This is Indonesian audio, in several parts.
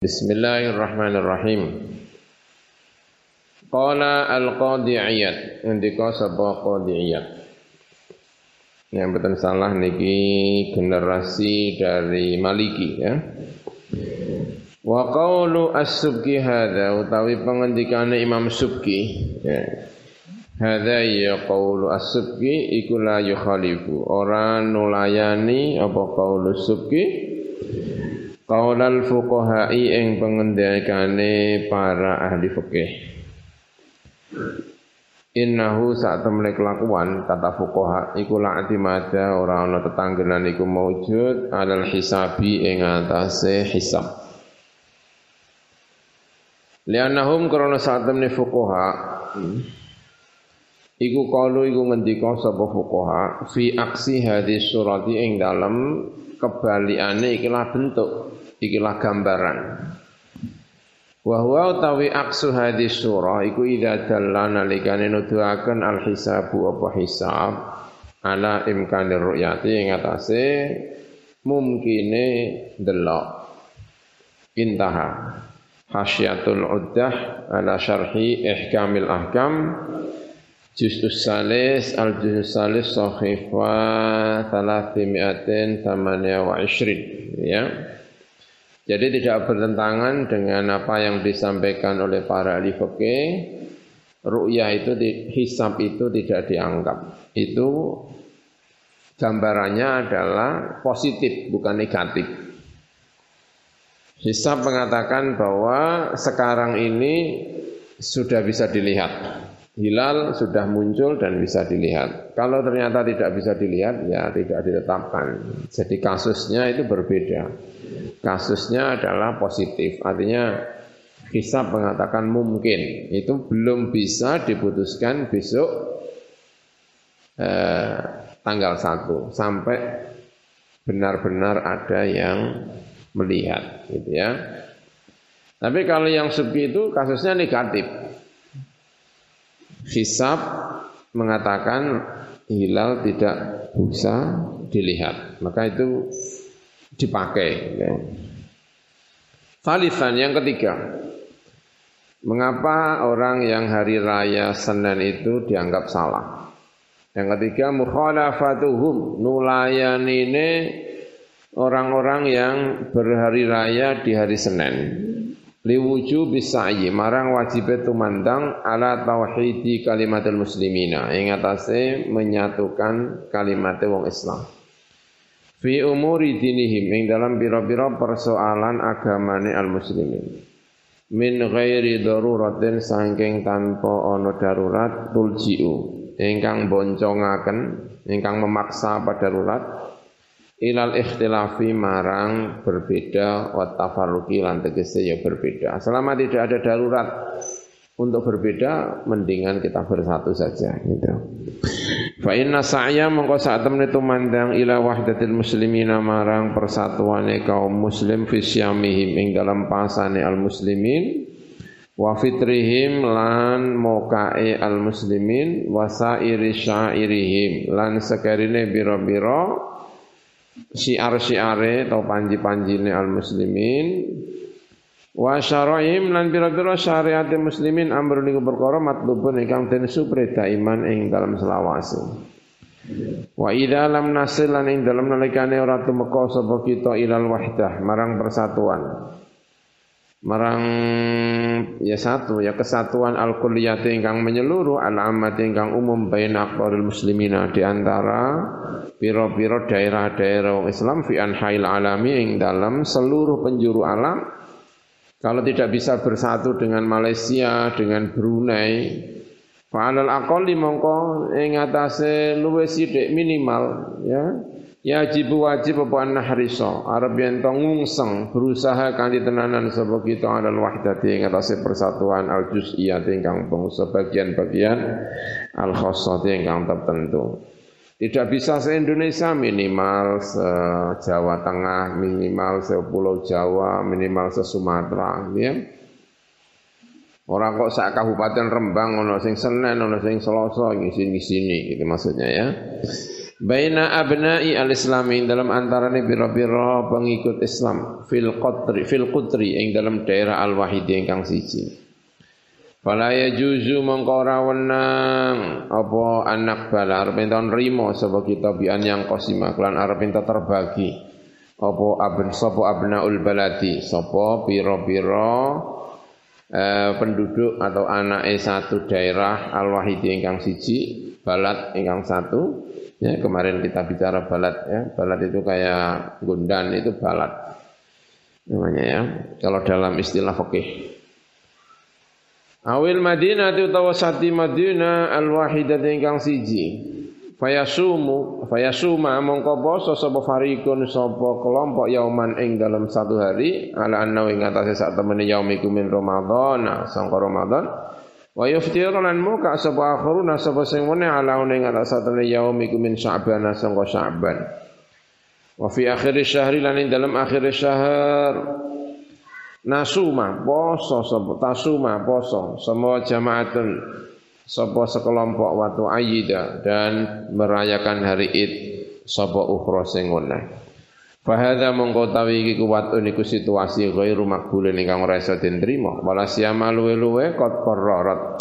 Bismillahirrahmanirrahim. Qala al-qadi iyad. Ndika sapa qadi. Yang betul salah niki generasi dari Maliki ya. Wa qawlu as-subki hadha utawi pengendikane Imam Subki ya. Hadha ya qawlu as-subki iku la yukhalifu. Ora nulayani apa qawlu subki Qaulal fuqaha'i ing pengendikane para ahli fikih. Innahu saat temene kelakuan kata fuqaha iku la atimada ora ana tetanggenan iku maujud alal hisabi ing atase hisab. Lianahum krana saat temene fuqaha iku kalu iku ngendika sapa fuqaha fi aksi hadis surati ing dalem kebalikane ikilah bentuk ikilah gambaran. Wa huwa utawi aksu hadis surah iku idza dalla nalikane nuduhaken al hisabu apa hisab ala imkanir ru'yati ing atase mungkine delok. Intaha. Hasyiatul uddah ala syarhi ihkamil ahkam. Juz'us salis al juz'us salis sahifa 328 ya jadi tidak bertentangan dengan apa yang disampaikan oleh para ahli fikih. Ru'yah itu hisab itu tidak dianggap. Itu gambarannya adalah positif bukan negatif. Hisab mengatakan bahwa sekarang ini sudah bisa dilihat. Hilal sudah muncul dan bisa dilihat. Kalau ternyata tidak bisa dilihat, ya tidak ditetapkan. Jadi kasusnya itu berbeda kasusnya adalah positif. Artinya hisab mengatakan mungkin. Itu belum bisa diputuskan besok eh, tanggal 1 sampai benar-benar ada yang melihat gitu ya. Tapi kalau yang sepi itu kasusnya negatif. Hisab mengatakan hilal tidak bisa dilihat. Maka itu dipakai. Ya. yang ketiga. Mengapa orang yang hari raya Senin itu dianggap salah? Yang ketiga mukhalafatuhum nulayanine orang-orang yang berhari raya di hari Senin. Liwuju bisa'yi marang wajib mandang ala tauhidi kalimatul muslimina. Ing atase menyatukan kalimat wong Islam. Fi umuri dinihim. Ing dalam bira-bira persoalan agamane al muslimin min ghairi daruratin saking tanpa ana darurat tuljiu. Ingkang boncongaken ingkang memaksa pada darurat ilal ikhtilafi marang berbeda wa tafarruqi lan tegese ya berbeda selama tidak ada darurat untuk berbeda mendingan kita bersatu saja gitu. Fa inna sa'ya mongko sak temne tumandang ila wahdatil muslimina marang persatuane kaum muslim fi syamihim ing dalam pasane al muslimin wa fitrihim lan mokae al muslimin wa sairi syairihim lan sekarine biro-biro syiar-syiare atau panji-panjine al muslimin Wa syara'im lan pira-pira syariat muslimin amrun iku perkara matlubun ingkang den supreda iman ing dalam selawase. Wa idza lam nasil lan ing dalam nalikane ora tumeka sapa kita ilal wahdah marang persatuan. Marang ya satu ya kesatuan al kulliyati ingkang menyeluruh al amat ingkang umum bain aqbarul muslimina di antara pira-pira daerah-daerah Islam fi anhail alami ing dalam seluruh penjuru alam kalau tidak bisa bersatu dengan Malaysia, dengan Brunei, fa'alal aqalli mongko ing atase luwih sithik minimal ya. Ya wajib wajib apa nahrisa yen to ngungseng berusaha kanthi tenanan sapa kita alal wahdati ing atase persatuan al juz'iyah ingkang bangsa bagian-bagian al khassati ingkang tertentu. Tidak bisa se-Indonesia minimal se-Jawa Tengah, minimal se-Pulau Jawa, minimal se-Sumatera. Ya. Orang kok sak kabupaten Rembang ono sing Senen, ono sing Selasa ngisi-ngisini gitu maksudnya ya. baina abna'i al-islami dalam antarane pira-pira pengikut Islam fil qatri fil qutri ing dalam daerah al-wahidi ingkang siji Fala yajuzu mongko ora wenang apa anak bala arep nrimo sapa kitabian yang qasima kelan arep terbagi apa abn sapa abnaul baladi sapa pira-pira eh, penduduk atau anak satu daerah al-wahidi ingkang siji balad ingkang satu Ya, kemarin kita bicara balat ya. Balat itu kayak gundan itu balat. Namanya ya. Kalau dalam istilah fikih. Awil Madinah itu tawasati Madinah al-wahidat ingkang siji. Fayasumu fayasuma mongko poso sapa farikun sapa kelompok yauman ing dalam satu hari ala anna ing atase sak temene yaumikum min Ramadan sangka Ramadan Wa yuftiru lan muka sapa akharuna sapa sing wene ala ning atas satene yaum iku min Sya'ban sangka Sya'ban. Wa fi akhir syahri lan ing dalam akhir syahr nasuma poso sapa tasuma poso semua jamaatun sapa sekelompok watu ayyida dan merayakan hari Id sapa ukhra sing wene. Fahadha mongko tawi iki kuwat niku situasi ghairu makbulin ingkang ora iso diterima. Wala siyama luwe-luwe kot qarrarat.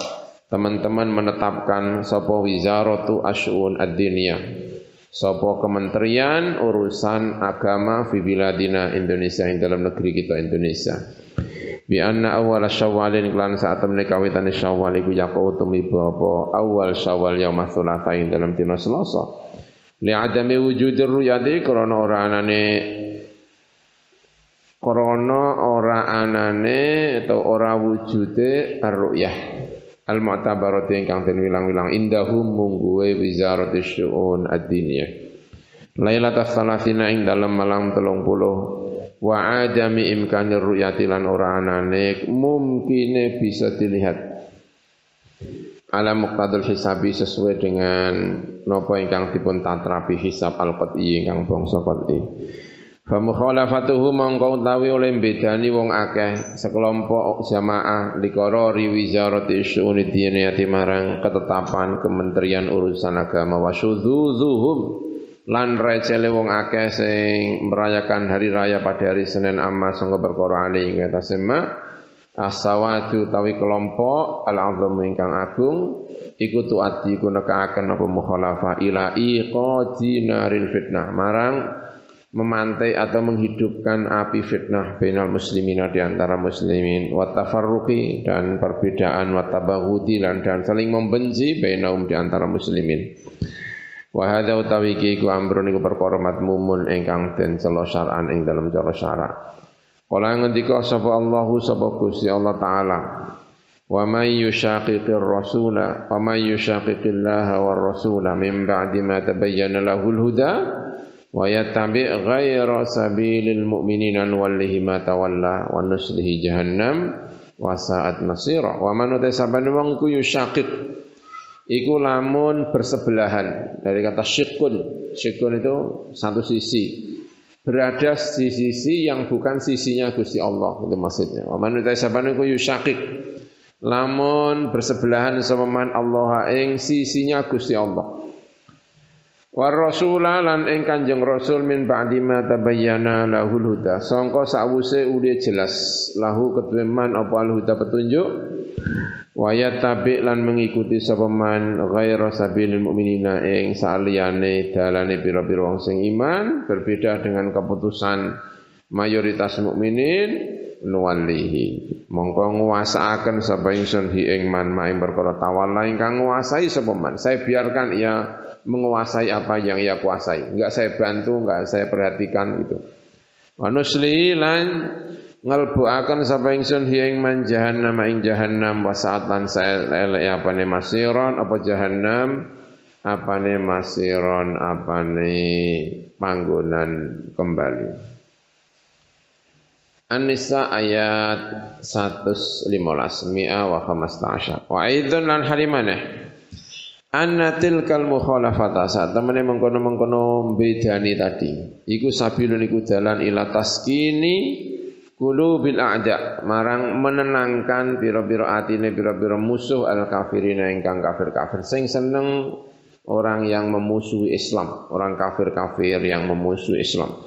Teman-teman menetapkan sapa wizaratu asyun ad-diniyah. Sapa kementerian urusan agama fi biladina Indonesia ing dalam negeri kita Indonesia. Bi anna awal syawalin klan saat temne kawitan syawal iku yaqau tumi apa awal syawal yaum tsulatsa ing dalam dina Selasa li adami wujudir ruyati krana ora anane krana ora anane atau ora wujude ar-ru'yah al-mu'tabarati ingkang den wilang-wilang. Indahum mungguwe wizarati syu'un ad-diniyah Lailatul Salasina ing dalam malam telung puluh wa adami imkanir ru'yati lan ora anane mungkine bisa dilihat. Ala muqtadul hisabi sesuai dengan nopo ingkang dipun tatrapi hisab al qat'i ingkang bangsa qat'i fa mukhalafatuhu mongko utawi oleh bedani wong akeh sekelompok jamaah likara wizarati syu'uni diniyati marang ketetapan kementerian urusan agama. Wa syudzuzuhum lan recele wong akeh sing merayakan hari raya pada hari Senin amma sangga perkara ali ing Asawatu tawi kelompok al-azam ingkang agung iku tuati iku nekaaken apa mukhalafah ila iqadi naril fitnah marang memantai atau menghidupkan api fitnah bainal muslimina di antara muslimin. Wa tafarruqi dan perbedaan wa tabaghudi dan saling membenci bainahum di antara muslimin. Wa hadza utawi iku amrun iku perkara matmumun ingkang den celo syar'an ing dalam cara syarak. Kala ngendika sapa Allahu sapa Gusti Allah taala? Wa may yushaqiqir rasula wa may yushaqiqillaha war rasula min ba'di ma tabayyana lahul huda wa yattabi' ghayra sabilil mu'minina nuwallihi ma tawalla wa nuslihi jahannam wa sa'at masira. Wa man utasabani wong ku yushaqiq iku lamun bersebelahan. Dari kata syikun. Syikun itu satu sisi. Berada di sisi yang bukan sisinya Gusti Allah. Itu maksudnya. Wa man sabana ku yusyakik lamun bersebelahan sama Allah ing sisinya Gusti Allah. War rasula lan ing Kanjeng Rasul min ba'di ma tabayyana lahul huda. Sangka sawuse uli jelas lahu keteman apa al huda petunjuk? Wa yattabi lan mengikuti sapa man ghaira sabilil mu'minina ing saliyane dalane pira-pira wong sing iman berbeda dengan keputusan mayoritas mukminin nuwallihi. Mongko nguasaaken sapa ingsun hi ing man maing perkara tawalla ingkang nguasai sapa man. Saya biarkan ia menguasai apa yang ia kuasai. Enggak saya bantu enggak saya perhatikan itu. Wa nusli lan ngelbuaken sapa ingsun hi ing man jahannam ing jahannam wa saat lan saelek apane masiron apa jahannam? Apane masiron apane panggonan kembali. An-Nisa ayat 115 mi'a wa 15 wa lan harimaneh Anna tilkal mukhalafata. Saat temene mengkono-mengkono bedani tadi. Iku sabilun iku dalan ila taskini bil a'da. Marang menenangkan pira-pira atine pira-pira musuh al kafirina ingkang kafir-kafir. Sing seneng orang yang memusuhi Islam, orang kafir-kafir yang memusuhi Islam.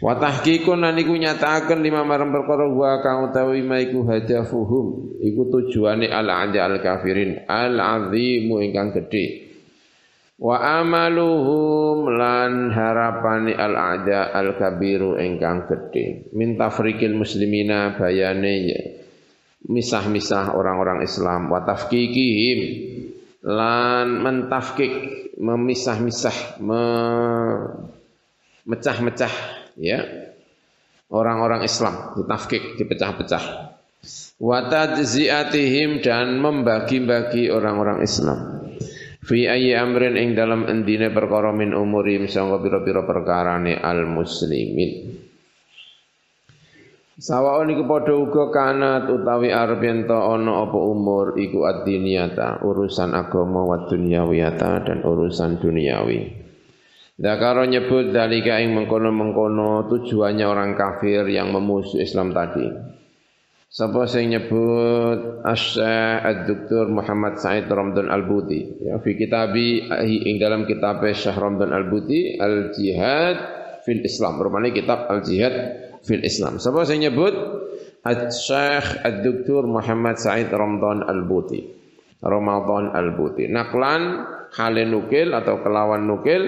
Wa tahqiqun lan iku nyatakaken lima marang perkara wa kang utawi maiku hadafuhum iku tujuane al-a'da al-kafirin al-azimu ingkang gedhe. Wa amaluhum lan harapani al-a'da al-kabiru ingkang gedhe. Min tafrikil muslimina bayane ya. misah-misah orang-orang Islam wa tafkikihim lan mentafkik memisah-misah me mecah-mecah ya. Orang-orang Islam ditafkik dipecah-pecah. Wa tadziyatihim dan membagi-bagi orang-orang Islam. Fi ayyi amrin ing dalam endine perkara min umurim sangga pira-pira perkarane al muslimin Sawaon iku padha uga kanat utawi arep yen ana apa umur iku ad-diniyata urusan agama wa dunyawiyata dan urusan duniawi. Dakaro nyebut dalika ing mengkono-mengkono tujuannya orang kafir yang memusuh Islam tadi. Sapa sing nyebut Asy-Syaikh Ad-Doktor Muhammad Said Ramdan Al-Buti ya fi kitabi ing dalam kitab Syekh Ramdan Al-Buti Al-Jihad fil Islam. Rupane kitab Al-Jihad fil Islam. Sapa sing nyebut? Syekh Ad-Doktor Muhammad Said Ramdan Al-Buti. Ramadan Al-Buti. Naklan hale nukil atau kelawan nukil.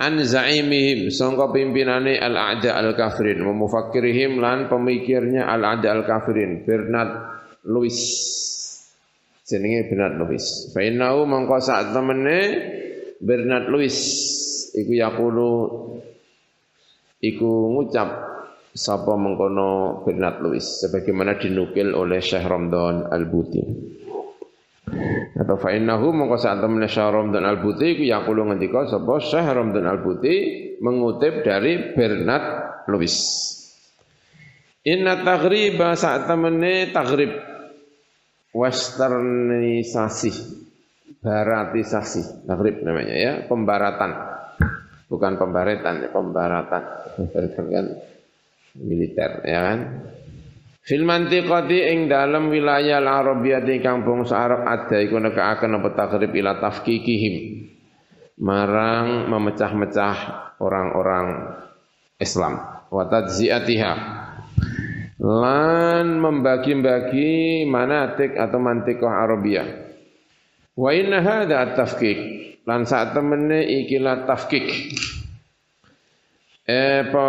An zaimihim sangka pimpinane al-a'da al-kafirin. Memufakkirihim lan pemikirnya al-a'da al-kafirin. Bernard Lewis. Jenenge Bernard Lewis. Fa innahu mangko sak temene Bernard Lewis. Iku yaqulu iku ngucap sapa mengkono Bernard Lewis sebagaimana dinukil oleh Syekh Ramdan Al-Buti. Atau fa innahu mongko sak temene Syahram dan Al-Buti ku yaqulu ngendika sapa Syahram dan Al-Buti mengutip dari Bernard Lewis. Inna taghriba sak temene taghrib westernisasi baratisasi taghrib namanya ya pembaratan. Bukan pembaretan ya pembaratan. Kan militer ya kan? Fil mantiqati ing dalam wilayah al-Arabiyyah kang bangsa Arab ada iku nekaaken apa takrib ila tafkikihim. Marang memecah-mecah orang-orang Islam. Wa tadziyatiha lan membagi-bagi manatik atau mantiqah Arabiyah wa inna hadha at-tafkik. Lan saat temene ikilah tafkik eh pe,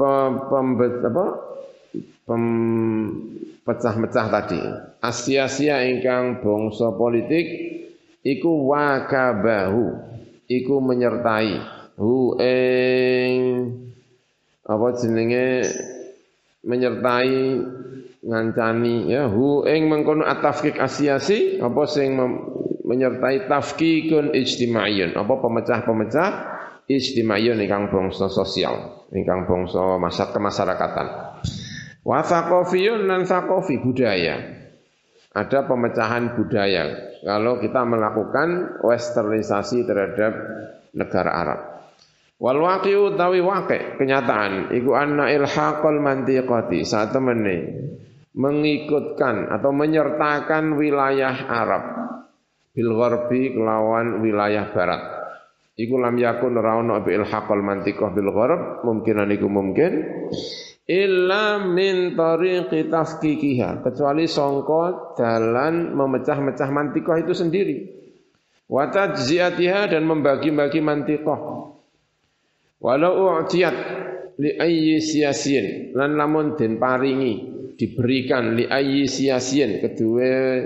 pe, pe, apa? Pecah-pecah tadi. Asia-asia ingkang bangsa politik iku wakabahu, iku menyertai. Hu ing apa jenenge? Menyertai ngancani ya hu ing mengkono atafkik asiasi apa sing menyertai tafkikun ijtimaiyun apa pemecah-pemecah ijtimaiyun ingkang bangsa sosial ingkang bangsa masyarakat kemasyarakatan Wa thaqafiyun dan thaqafi budaya. Ada pemecahan budaya kalau kita melakukan westernisasi terhadap negara Arab. Wal waqi'u tawi waqi' kenyataan iku anna ilhaqal mantiqati saat temene mengikutkan atau menyertakan wilayah Arab bil kelawan wilayah barat. Iku lam yakun ora ono bi ilhaqal mantiqah bil gharb mungkinan iku mungkin. Illa min tariqi tafkikiha kecuali songko dalan memecah-mecah mantikoh itu sendiri. Wa tajziyatiha dan membagi-bagi mantikoh walau u'tiyat li ayyi siyasin lan lamun den paringi diberikan li ayyi siyasin kedua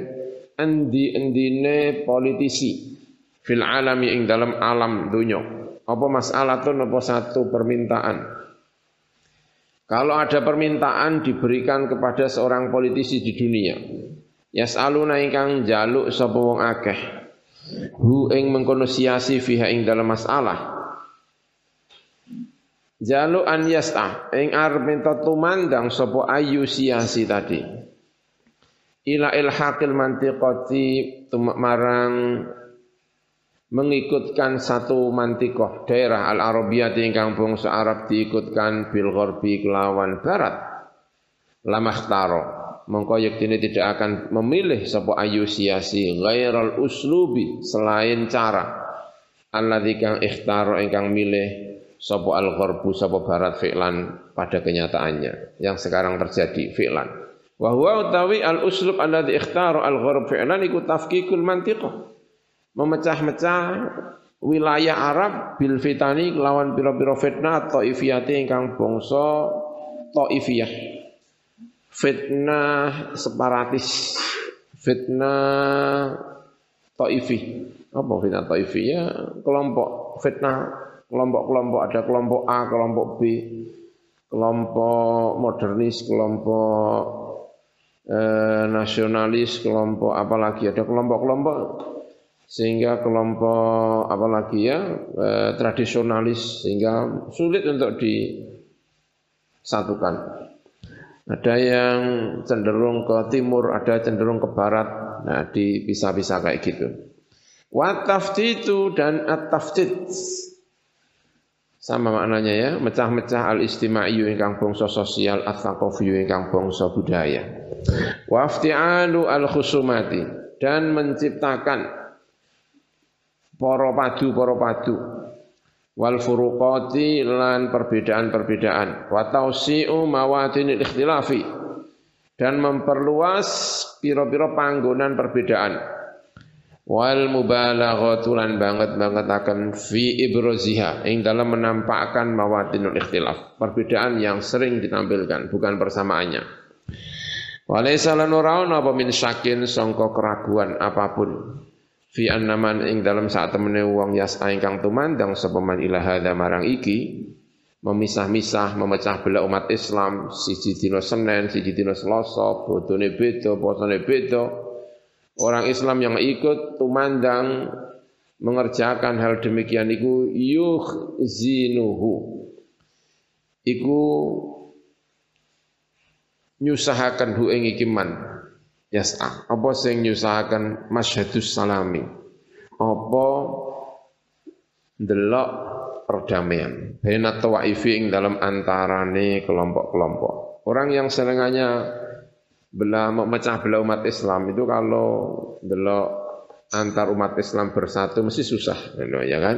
endi-endine politisi fil alami ing dalam alam dunya apa masalah tuh apa satu permintaan kalau ada permintaan diberikan kepada seorang politisi di dunia, yas'aluna ingkang jaluk sapa wong akeh. Hu ing mengkono siasi fiha ing dalam masalah. Jaluk an yasta ing arep minta tumandang sapa ayu siasi tadi. Ila ilhaqil mantiqati marang mengikutkan satu mantikoh daerah al-Arabiyah ingkang bangsa Arab diikutkan bil gharbi kelawan barat. Lamakhtaro mongko yektine tidak akan memilih sapa ayu siasi ghairal uslubi selain cara. Alladzi kang ikhtaro ingkang milih sapa al-gharbu sapa barat fi'lan pada kenyataannya. Yang sekarang terjadi fi'lan. Wa huwa utawi al-uslub alladzi ikhtaro al-gharb fi'lan iku tafkikul mantiqah memecah-mecah wilayah Arab bil fitani lawan pira-pira fitnah taifiyati ingkang bangsa taifiyah. Fitnah separatis. Fitnah taifi. Apa fitnah taifi? Ya kelompok fitnah. Kelompok-kelompok ada kelompok A kelompok B. Kelompok modernis kelompok eh, nasionalis kelompok apalagi. Ada kelompok-kelompok sehingga kelompok apalagi ya eh, tradisionalis sehingga sulit untuk disatukan. Ada yang cenderung ke timur, ada cenderung ke barat. Nah, dipisah-pisah kayak gitu. Wa taftitu dan at-taftid sama maknanya ya, mecah-mecah al-istima'iyyu ingkang bangsa sosial, at-thaqafiyyu ingkang bangsa budaya. Wa afti'alu al-khusumati dan menciptakan para padu para padu. Wal furuqati lan perbedaan-perbedaan. Wa tausi'u mawadinil ikhtilafi. Dan memperluas pira-pira panggonan perbedaan. Wal mubalaghatu lan banget-banget akan fi ibroziha ing dalam menampakkan mawadinul ikhtilaf. Perbedaan yang sering ditampilkan bukan persamaannya. Walaysa lanuraun apa min syakin sangka keraguan apa pun fi annaman ing dalam saat temene wong yas'a ingkang tumandang sapa man ila hadza marang iki? Memisah-misah memecah belah umat Islam siji dina Senin siji dina Selasa bodone beda posone beda. Orang Islam yang ikut tumandang mengerjakan hal demikian iku zinuhu iku nyusahaken hu ing iki man yas'a apa sing nyusahaken masyhadus salami? Apa ndelok perdamaian? Baina tawaifi ing dalam antarane kelompok-kelompok. Orang yang senengannya belah memecah belah umat Islam itu kalau ndelok antar umat Islam bersatu mesti susah ya kan?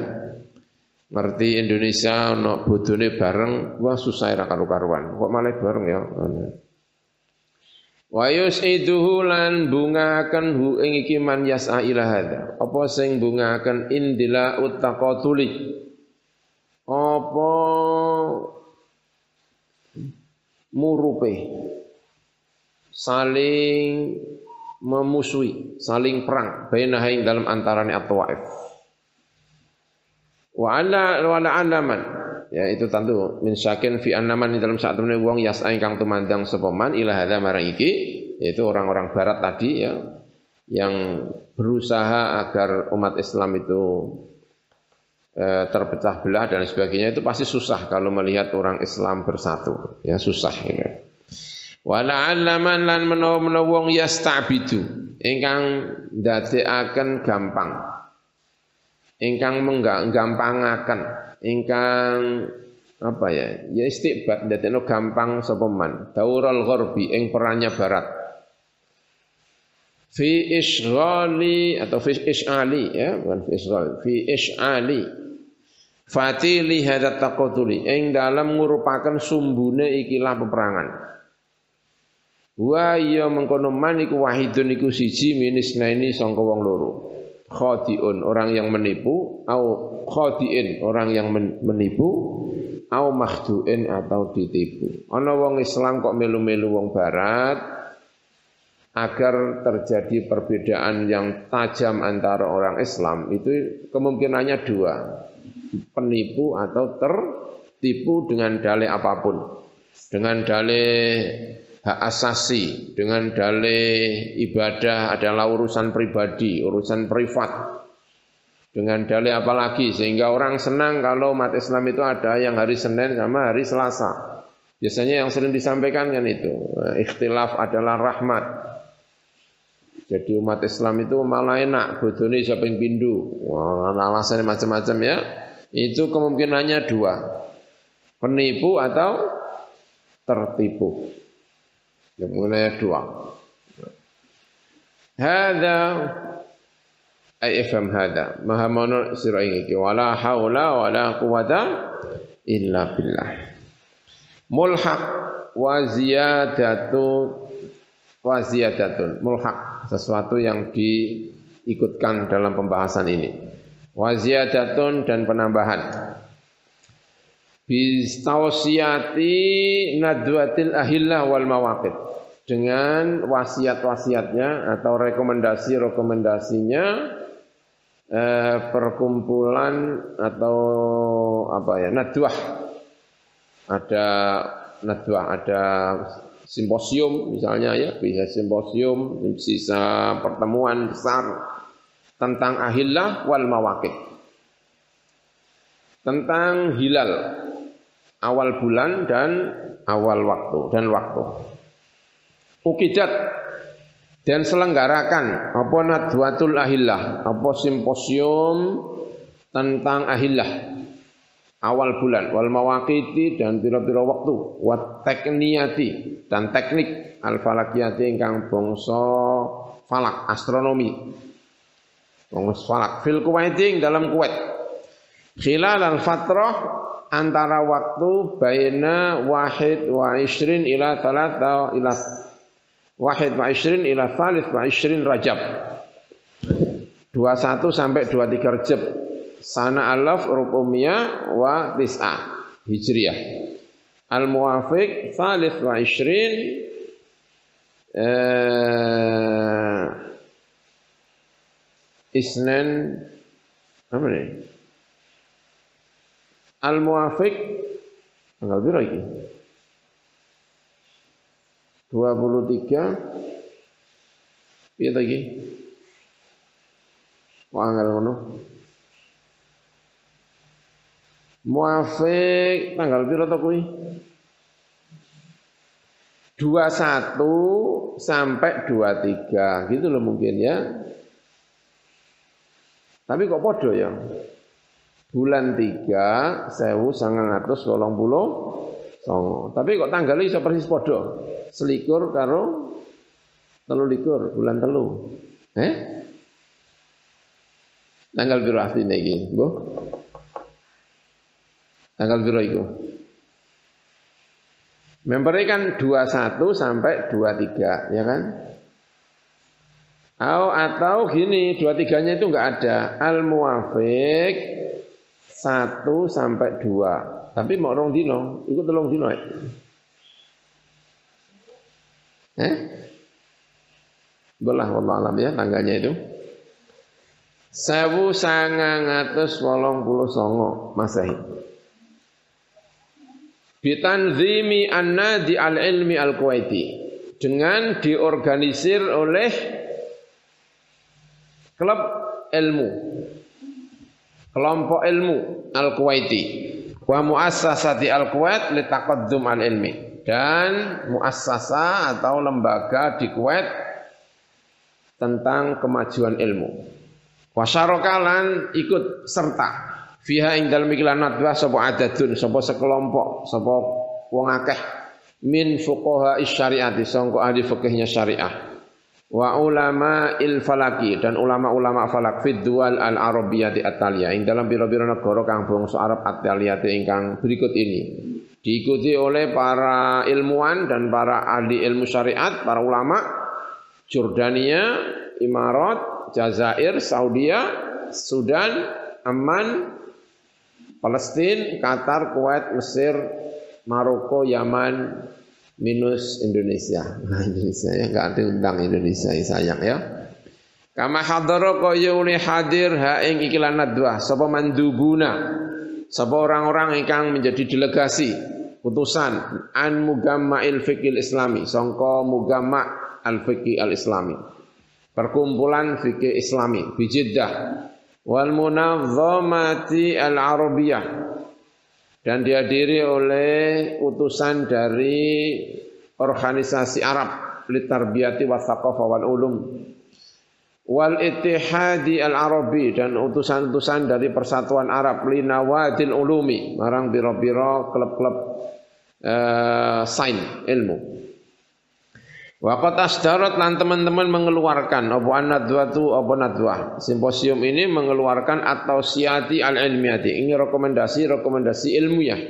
Ngerti Indonesia ono bodone bareng wah susah ra karu-karuan. Kok malah bareng ya Wa yus'iduhu lan bungakan hu ing iki man yas'a ila hadza. Apa sing bungakan indila uttaqatuli. Apa murupe saling memusuhi, saling perang bainaha ing dalam antarane at-tawaif. Wa ala wa ala ya itu tentu. Min syakin fi annaman di dalam saat temen wong yas'a ingkang tumandang sapa man ila hadza marang iki yaitu orang-orang barat tadi ya yang berusaha agar umat Islam itu eh, terpecah belah dan sebagainya itu pasti susah kalau melihat orang Islam bersatu. Ya susah ya. Wala alaman lan menawa-menawa wong yastabidu ingkang ndadekaken gampang. Ingkang menggampangaken ingkang apa ya ya istiqbat dadekno gampang sapa man? Daurul gharbi ing perannya barat. Fi isghali atau fi is'ali ya bukan fi isghali fi is'ali. Fatili hadza taqatuli ing dalam ngurupaken sumbune ikilah peperangan. Wa ya mengkono man iku wahidun iku siji minis ini sangka wong loro khadiun orang yang menipu au khadiin orang yang menipu au makhduin atau ditipu. Ana wong Islam kok melu-melu wong barat agar terjadi perbedaan yang tajam antara orang Islam itu kemungkinannya dua. Penipu atau tertipu dengan dalih apa pun. Dengan dalih hak asasi dengan dalih ibadah adalah urusan pribadi, urusan privat. Dengan dalih apa lagi sehingga orang senang kalau umat Islam itu ada yang hari Senin sama hari Selasa. Biasanya yang sering disampaikan kan itu, ikhtilaf adalah rahmat. Jadi umat Islam itu malah enak, bodoni yang pindu. Wah, alasannya macam-macam ya. Itu kemungkinannya dua. Penipu atau tertipu. Yang mulai dua. Hada ai ifham hada. Maha mono sira iki wala haula wala quwata illa billah. Mulhaq wa ziyadatu wa ziyadatun mulhaq sesuatu yang diikutkan dalam pembahasan ini. Wa ziyadatun dan penambahan bistawsiyati nadwatil ahillah wal mawaqit. Dengan wasiat-wasiatnya atau rekomendasi-rekomendasinya eh, perkumpulan atau apa ya nadwah. Ada nadwah ada simposium misalnya ya bisa simposium bisa pertemuan besar tentang ahillah wal mawakid tentang hilal awal bulan dan awal waktu dan waktu. Ukidat dan selenggarakan apa nadwatul ahillah, apa simposium tentang ahillah. Awal bulan wal mawaqiti dan pira-pira waktu. Wa tekniyati dan teknik al falakiyati ingkang bangsa falak astronomi. Bangsa falak. Fil kuwaiting dalam kuwait. Khilal al fatrah antara waktu baina wahid wa ishrin ila talata ila Wahid wa ishrin ila thalith wa ishrin Rajab. 21 sampai 23 Rajab. Sana alaf rubumiyah wa tis'ah. Hijriyah. Al-muwafiq thalith wa ishrin eh, Isnen apa nih? Al-muwafiq tanggal berapa ini? 23 piye lagi? Wangel ngono. Muafik tanggal piro to kuwi? 21 sampai 23 gitu loh mungkin ya. Tapi kok podo ya? Bulan 3 1980 songo. Tapi kok tanggalnya iso persis podo. Selikur karo telu likur bulan telu. Eh? Tanggal biru asline iki, Bu? Tanggal biru iku. Membernya kan 21 sampai 23, ya kan? Atau, atau gini, 23-nya itu enggak ada. Al-muwafiq 1 sampai 2. Tapi mau rong dino, ikut tolong dino. Eh? Belah wallah alam ya tangganya itu. Sewu sangang atus wolong puluh songo masahi. Bitanzimi an-nadi al-ilmi al-Kuwaiti. Dengan diorganisir oleh klub ilmu. Kelompok ilmu al-Kuwaiti. Wa muassasati al-Kuwait li taqaddum al-ilmi dan muassasa atau lembaga di Kuwait tentang kemajuan ilmu. Wasyarakalan ikut serta. Fiha ing dalem ikilan nadwa sapa adadun sapa sekelompok sapa wong akeh. Min fuqaha syariati sangka ahli fikihnya syariah wa ulama il falaki dan ulama-ulama falak fid dual al arabiyati atalia ing dalam biro-biro negara kang bangsa Arab ataliyati ingkang berikut ini. Diikuti oleh para ilmuwan dan para ahli ilmu syariat para ulama Jordania Imarat Jazair Saudia Sudan Amman Palestina Qatar Kuwait Mesir Maroko Yaman minus Indonesia. Nah, Indonesia ya enggak ada undang Indonesia ya sayang ya. Kama hadara kaya uli hadir ha ing iklan nadwa sapa mandubuna sapa orang-orang ingkang menjadi delegasi utusan an mugamma'il fikil islami sangka mugamma' al fikih al islami perkumpulan fikih islami bijiddah wal munazzamati al arabiyah dan dihadiri oleh utusan dari organisasi Arab litarbiyati wa thaqafah wal ulum. Wal ittihadi al arabi dan utusan-utusan dari persatuan Arab linawadil ulumi. Marang biro-biro klub-klub uh, sain ilmu Waqat asdarat lan teman-teman mengeluarkan apa anadwatu apa nadwah. Simposium ini mengeluarkan atau siati al ilmiyati. Ini rekomendasi-rekomendasi ilmiah.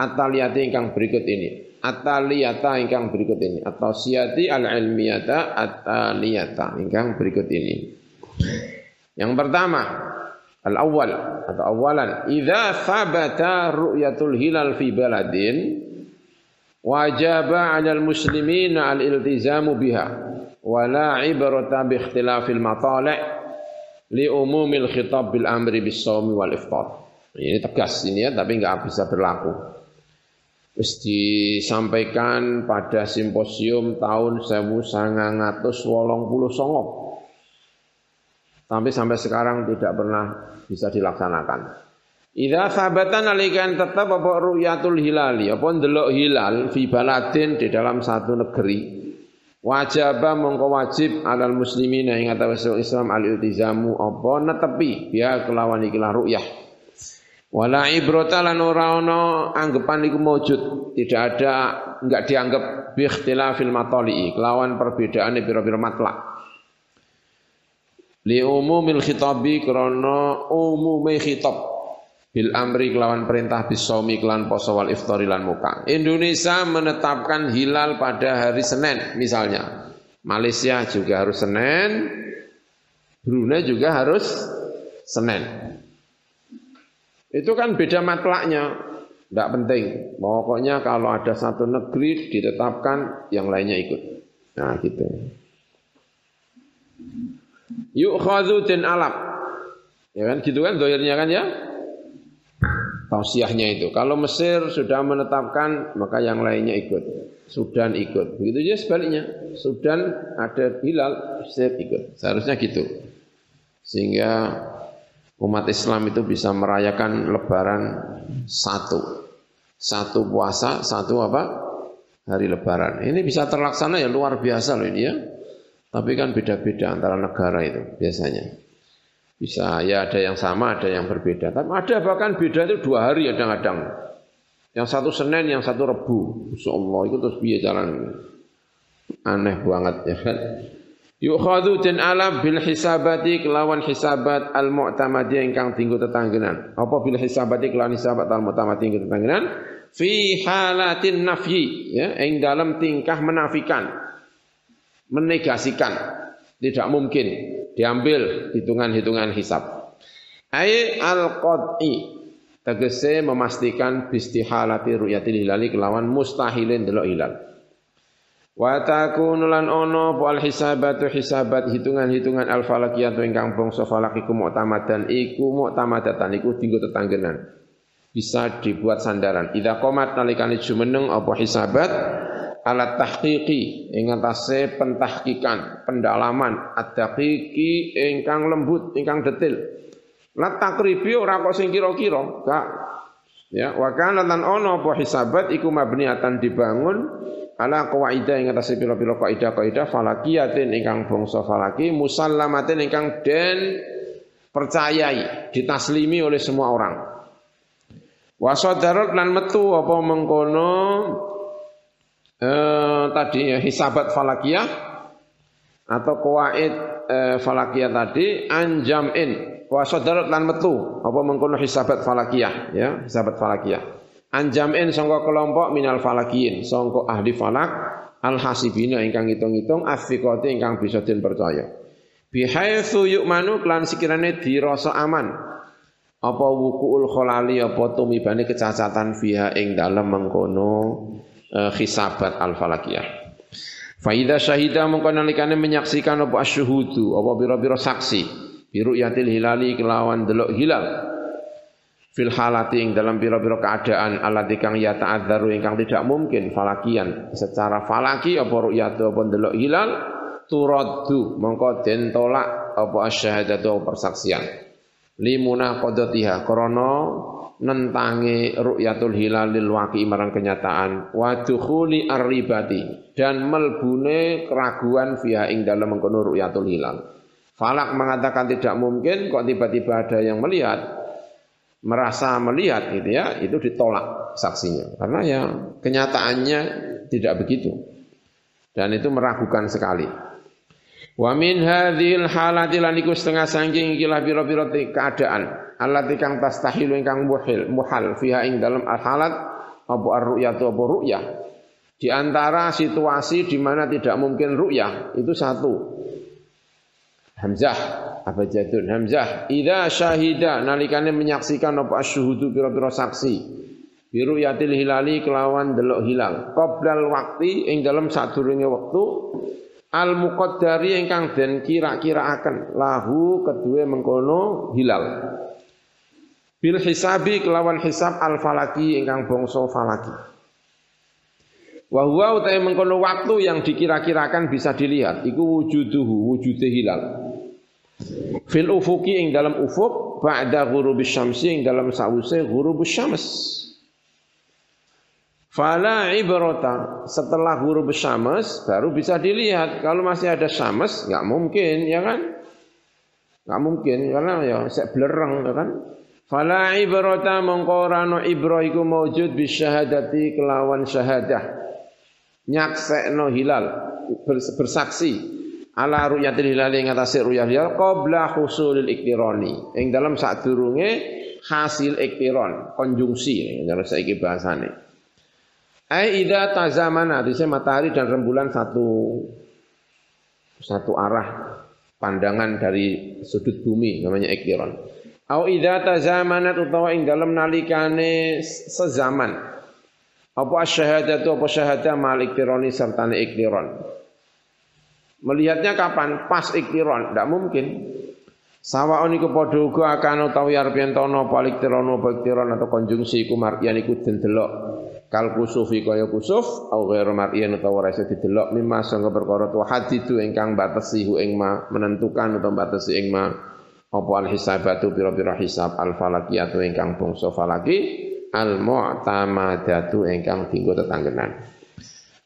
Ataliyati ingkang berikut ini. Ataliyata ingkang berikut ini. Atau siati al ilmiyata ataliyata ingkang berikut ini. Yang pertama, al awal atau awalan, idza thabata ru'yatul hilal fi baladin wajaba 'alal muslimina al-iltizamu biha wa la ibrata bi ikhtilafil matali' li umumil khitab bil amri bis shaumi wal iftar. Ini tegas ini ya, tapi enggak bisa berlaku. Terus disampaikan pada simposium tahun 1989. Tapi sampai sekarang tidak pernah bisa dilaksanakan. Idza sabatan alikan tetap apa ru'yatul hilali? Apa ndelok hilal fi baladin di dalam satu negeri? Wajaba mongko wajib alal muslimin ing atas Islam al iltizamu. Apa netepi? Ya kelawan ikilah ru'yah. Wala ibrata lan ora ana anggapan iku maujud tidak ada enggak dianggap bi ikhtilafil matali kelawan perbedaane pira-pira matlak. Li umumil khitabi krana umume khitab bil amri kelawan perintah bisomi kelan poso wal iftari lan muka. Indonesia menetapkan hilal pada hari Senin misalnya. Malaysia juga harus Senin, Brunei juga harus Senin. Itu kan beda matlaknya, tidak penting. Pokoknya kalau ada satu negeri ditetapkan, yang lainnya ikut. Nah gitu. Yuk dan alap. Ya kan gitu kan doyernya kan ya tausiahnya itu. Kalau Mesir sudah menetapkan, maka yang lainnya ikut. Sudan ikut. Begitu juga sebaliknya. Sudan ada hilal, Mesir ikut. Seharusnya gitu. Sehingga umat Islam itu bisa merayakan lebaran satu. Satu puasa, satu apa? Hari lebaran. Ini bisa terlaksana ya luar biasa loh ini ya. Tapi kan beda-beda antara negara itu biasanya. Bisa ya ada yang sama, ada yang berbeda. Tapi ada bahkan beda itu dua hari kadang-kadang. Yang satu Senin, yang satu Rebu. Allah itu terus biaya jalan. Aneh banget ya kan. Yukhadu dan ala bil hisabati kelawan hisabat al mu'tamadi ingkang tinggu tetanggenan. Apa bil hisabati kelawan hisabat al mu'tamadi tinggu tetanggenan? Fi halatin nafyi ya, ing dalam tingkah menafikan, menegasikan, tidak mungkin diambil hitungan-hitungan hisab. Ai al-qad'i tegese memastikan bistihalati ru'yatil hilali kelawan mustahilin delok hilal. Wa takunu lan ono al hisabatu hisabat hitungan-hitungan al falakiyatu ingkang bangsa falak iku mu'tamadan iku mu'tamadatan iku dinggo tetanggenan. Bisa dibuat sandaran. Idza qomat nalikane jumeneng apa hisabat alat tahqiqi ing atase pentahqiqan, pendalaman ad-daqiqi ingkang lembut, ingkang detil. La takribi ora kok sing kira-kira, gak. Ya, wa kana lan ono apa hisabat iku mabniatan dibangun ala qawaida ing atase pira-pira kaidah-kaidah falakiyatin ingkang bangsa falaki musallamatin ingkang den percayai, ditaslimi oleh semua orang. Wasadarat lan metu apa mengkono eh, tadi ya, hisabat falakiyah atau kuwait eh, falakiyah tadi anjamin wa sadarat lan metu. Apa mengkono hisabat falakiyah ya hisabat falakiyah. Anjamin sangka kelompok minal falakiyin. Sangka ahli falak al hasibina ingkang ngitung-ngitung afiqati ingkang bisa den percaya. Bihaitsu yu'manu lan sekirane dirasa aman. Apa wukuul kholali apa tumibane kecacatan fiha ing dalem mengkono khisabat al-falakiyah. Faida syahida mengko nalikane menyaksikan apa asyhudu apa biro-biro saksi. Biru yatil hilali kelawan delok hilal. Fil halati ing dalam biro-biro keadaan alat kang ya ta'adzaru ingkang tidak mungkin. Falakian. Secara falaki apa ru'yatu apa delok hilal turaddu. Mengko den tolak apa asyhadatu persaksian. Limuna qadatiha krana nentangi ru'yatul hilal lil waqi marang kenyataan wa dukhuli arribati dan melbune keraguan fiha ing dalam mengkono ru'yatul hilal. Falak mengatakan tidak mungkin kok tiba-tiba ada yang melihat merasa melihat gitu ya, itu ditolak saksinya. Karena ya kenyataannya tidak begitu. Dan itu meragukan sekali. Wa min hadhil halati lan iku setengah sangking ikilah biro-biro keadaan. Allati kang tastahilu ingkang muhil muhal fiha ing dalam al halat apa ar-ru'yatu apa ru'yah. Di antara situasi di mana tidak mungkin ru'yah itu satu. Hamzah. Apa jadun Hamzah. Idza syahida nalikane menyaksikan apa asyhudu pira-pira saksi. Biru yatil hilali kelawan delok hilal. Qoblal waktu ing dalam sadurunge wektu al muqaddari ingkang den kira-kira akan lahu kedua mengkono hilal. Bil hisabi kelawan hisab al falaki ingkang bangsa falaki. Wa huwa mengkono waktu yang dikira-kirakan bisa dilihat. Iku wujuduhu wujude hilal. Fil ufuki ing dalam ufuk ba'da ghurubis syamsi ing dalam sause ghurubus syams Fala ibrata setelah huruf syams baru bisa dilihat. Kalau masih ada syams nggak mungkin ya kan? Nggak mungkin karena ya saya belerang ya kan? Fala ibrata mengkorano ibro iku maujud bisyahadati kelawan syahadah. Nyaksekno hilal bersaksi ala ru'yatil hilal ing atase ru'yah hilal qabla husulil iktirani. Ing dalam sadurunge hasil iktiron, konjungsi, kalau saiki bahasane. Ai idza tazamana, matahari dan rembulan satu satu arah pandangan dari sudut bumi namanya ektiron. Au idza tazamanat utawa ing dalam nalikane sezaman. Apa asyhadatu apa syahada malik tironi serta iktiron. Melihatnya kapan? Pas iktiron, tidak mungkin. Sawaon iku padha akan utawi arep yen balik tiron atau konjungsi iku mar'ian iku den delok kal kusufi kaya kusuf au ghairu mar'ian utawa ora didelok mimma sanga perkara tu hadidu ingkang batesi hu ing ma menentukan utawa batesi ing ma apa al hisabatu pira-pira hisab al falakiyatu ingkang bangsa falaki al mu'tamadatu ingkang dinggo tetanggenan.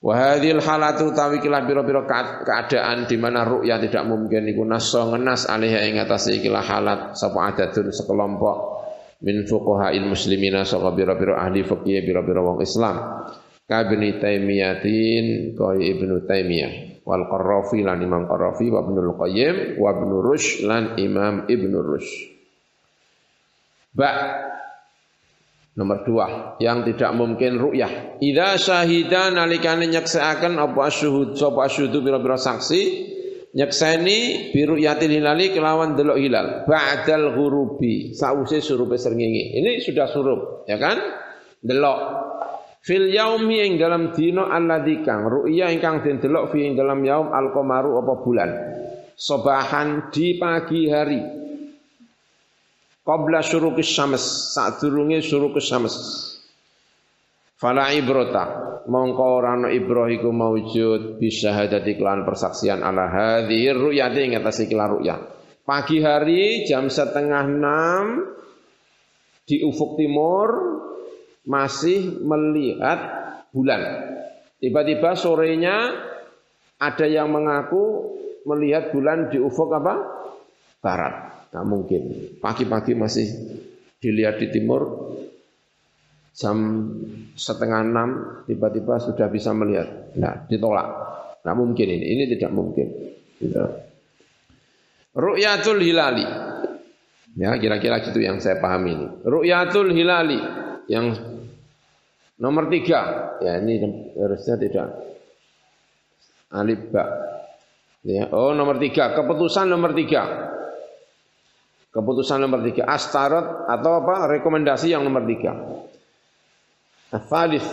Wa hadhil halatu tawi kilah biro-biro keadaan di mana ru'ya tidak mungkin iku naso ngenas alaiha ing atase ikilah halat sapa adadun sekelompok min fuqaha'il muslimina saka biro-biro ahli fikih biro-biro wong Islam. Kabni taimiyatin kaya ibnu taimiyah wal qarrafi lan imam qarrafi wa ibnul qayyim wa ibnu rush lan imam ibnu rush ba. Nomor dua, yang tidak mungkin ru'yah. Idza syahida nalikane nyeksaken apa asyhud sapa asyhudu pira-pira saksi nyekseni biru yatil hilali kelawan delok hilal ba'dal ghurubi sause surupe srengenge. Ini sudah surup, ya kan? Delok. Fil yaumi ing dalam dina alladzi kang ru'ya ingkang den delok fi ing dalam yaum al-qamaru apa bulan. Sobahan di pagi hari qabla syurukis syams sadurunge syurukis syams fala ibrata mongko ora ana ibrah iku maujud bisyahadati kelan persaksian ala hadhir ru'yati ing atas ikilah ru'yah pagi hari jam setengah enam di ufuk timur masih melihat bulan. Tiba-tiba sorenya ada yang mengaku melihat bulan di ufuk apa? Barat. Tak mungkin. Pagi-pagi masih dilihat di timur, jam setengah enam tiba-tiba sudah bisa melihat. Nah, ditolak. Nah mungkin ini, ini tidak mungkin. Gitu. Ru'yatul hilali. Ya, kira-kira gitu yang saya pahami ini. Ru'yatul hilali yang nomor tiga. Ya, ini harusnya tidak alif ba. Ya, oh nomor tiga. Keputusan nomor tiga. Keputusan nomor tiga. Astarot atau apa? Rekomendasi yang nomor tiga. Asalis.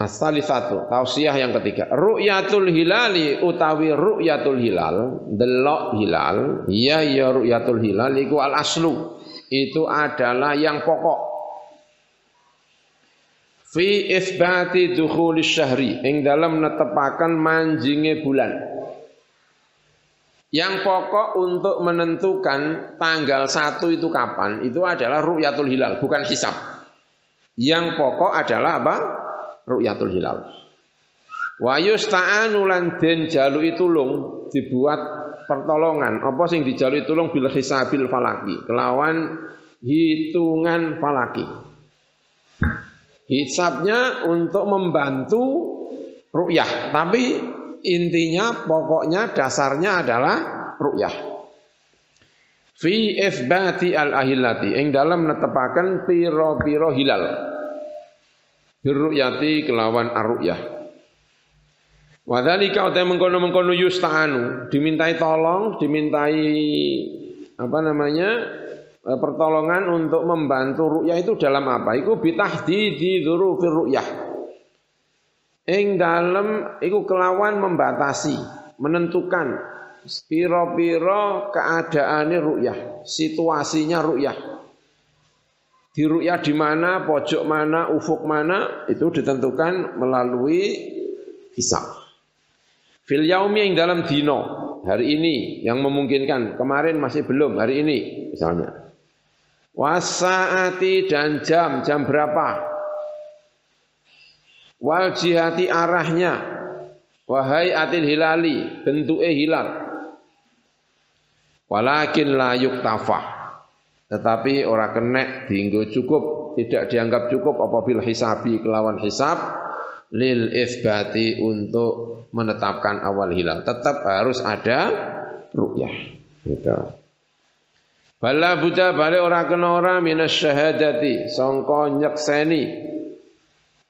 Satu. Tausiah yang ketiga. Ru'yatul hilali utawi ru'yatul hilal. Delok hilal. Iya ya ru'yatul hilal. Iku al aslu. Itu adalah yang pokok. Fi isbati dukhulis syahri. Yang dalam netepakan manjingnya bulan. Yang pokok untuk menentukan tanggal satu itu kapan itu adalah ru'yatul hilal, bukan hisab. Yang pokok adalah apa? Ru'yatul hilal. Wa yusta'anu lan den jaluki tulung dibuat pertolongan. Apa sing dijalui tulung bil hisabil falaki, kelawan hitungan falaki. Hisabnya untuk membantu ru'yah, tapi intinya pokoknya dasarnya adalah ru'yah. Fi ifbati al-ahillati ing dalam netepaken piro-piro hilal. Birru'yati kelawan ar-ru'yah. Wadhalika utai mengkono-mengkono yusta'anu, dimintai tolong, dimintai apa namanya? Eh, pertolongan untuk membantu ru'yah itu dalam apa? Iku bitahdidi dzurufir ru'yah. Ing dalam iku kelawan membatasi, menentukan piro-piro keadaane ru'yah, situasinya ru'yah. Di ru'yah di mana, pojok mana, ufuk mana itu ditentukan melalui hisab. Fil yaumi yang dalam dino hari ini yang memungkinkan, kemarin masih belum, hari ini misalnya. Wasaati dan jam, jam berapa? Wal jihati arahnya. Wahai atil hilali, bentuknya hilal. Walakin la yuktafah. Tetapi orang kena dinggo cukup, tidak dianggap cukup apabila hisabi kelawan hisab lil isbati untuk menetapkan awal hilal. Tetap harus ada ru'yah. Gitu. Bala buta bale ora kena ora minas syahadati sangka nyekseni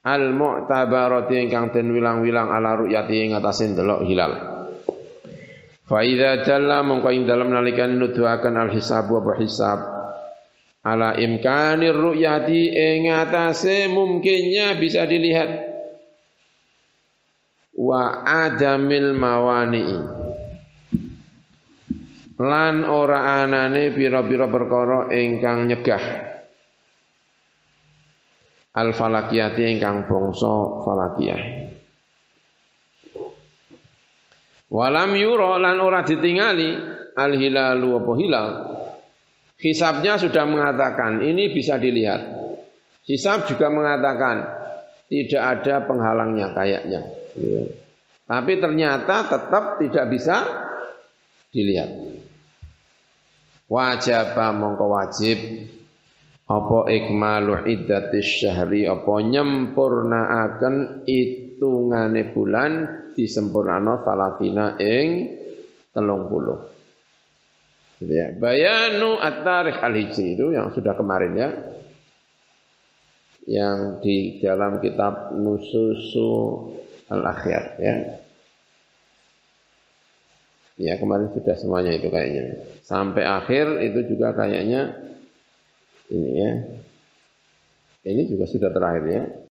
al mu'tabarati ingkang den wilang-wilang ala ru'yati ing atase delok hilal. Fa idza jalla mongko ing dalem nalikan nuduhaken al hisab wa hisab? Ala imkanir ru'yati ing atase mungkinnya bisa dilihat. Wa adamil mawani'i lan ora anane pira-pira perkara ingkang nyegah. Al falakiyati ingkang bangsa falakiyah walam yura lan ora ditingali al hilalu apa hilal. Hisabnya sudah mengatakan ini bisa dilihat. Hisab juga mengatakan tidak ada penghalangnya kayaknya. Tapi ternyata tetap tidak bisa dilihat. Wajib mongko wajib. Apa ikmalu iddatis syahri? Apa nyempurnaaken hitungane bulan disempurnano talatina ing telung puluh. Ya. Bayanu at-tarikh al-hijri itu yang sudah kemarin ya. Yang di dalam kitab Nususu al-Akhyar ya. Ya kemarin sudah semuanya itu kayaknya. Sampai akhir itu juga kayaknya ini ya. Ini juga sudah terakhir ya.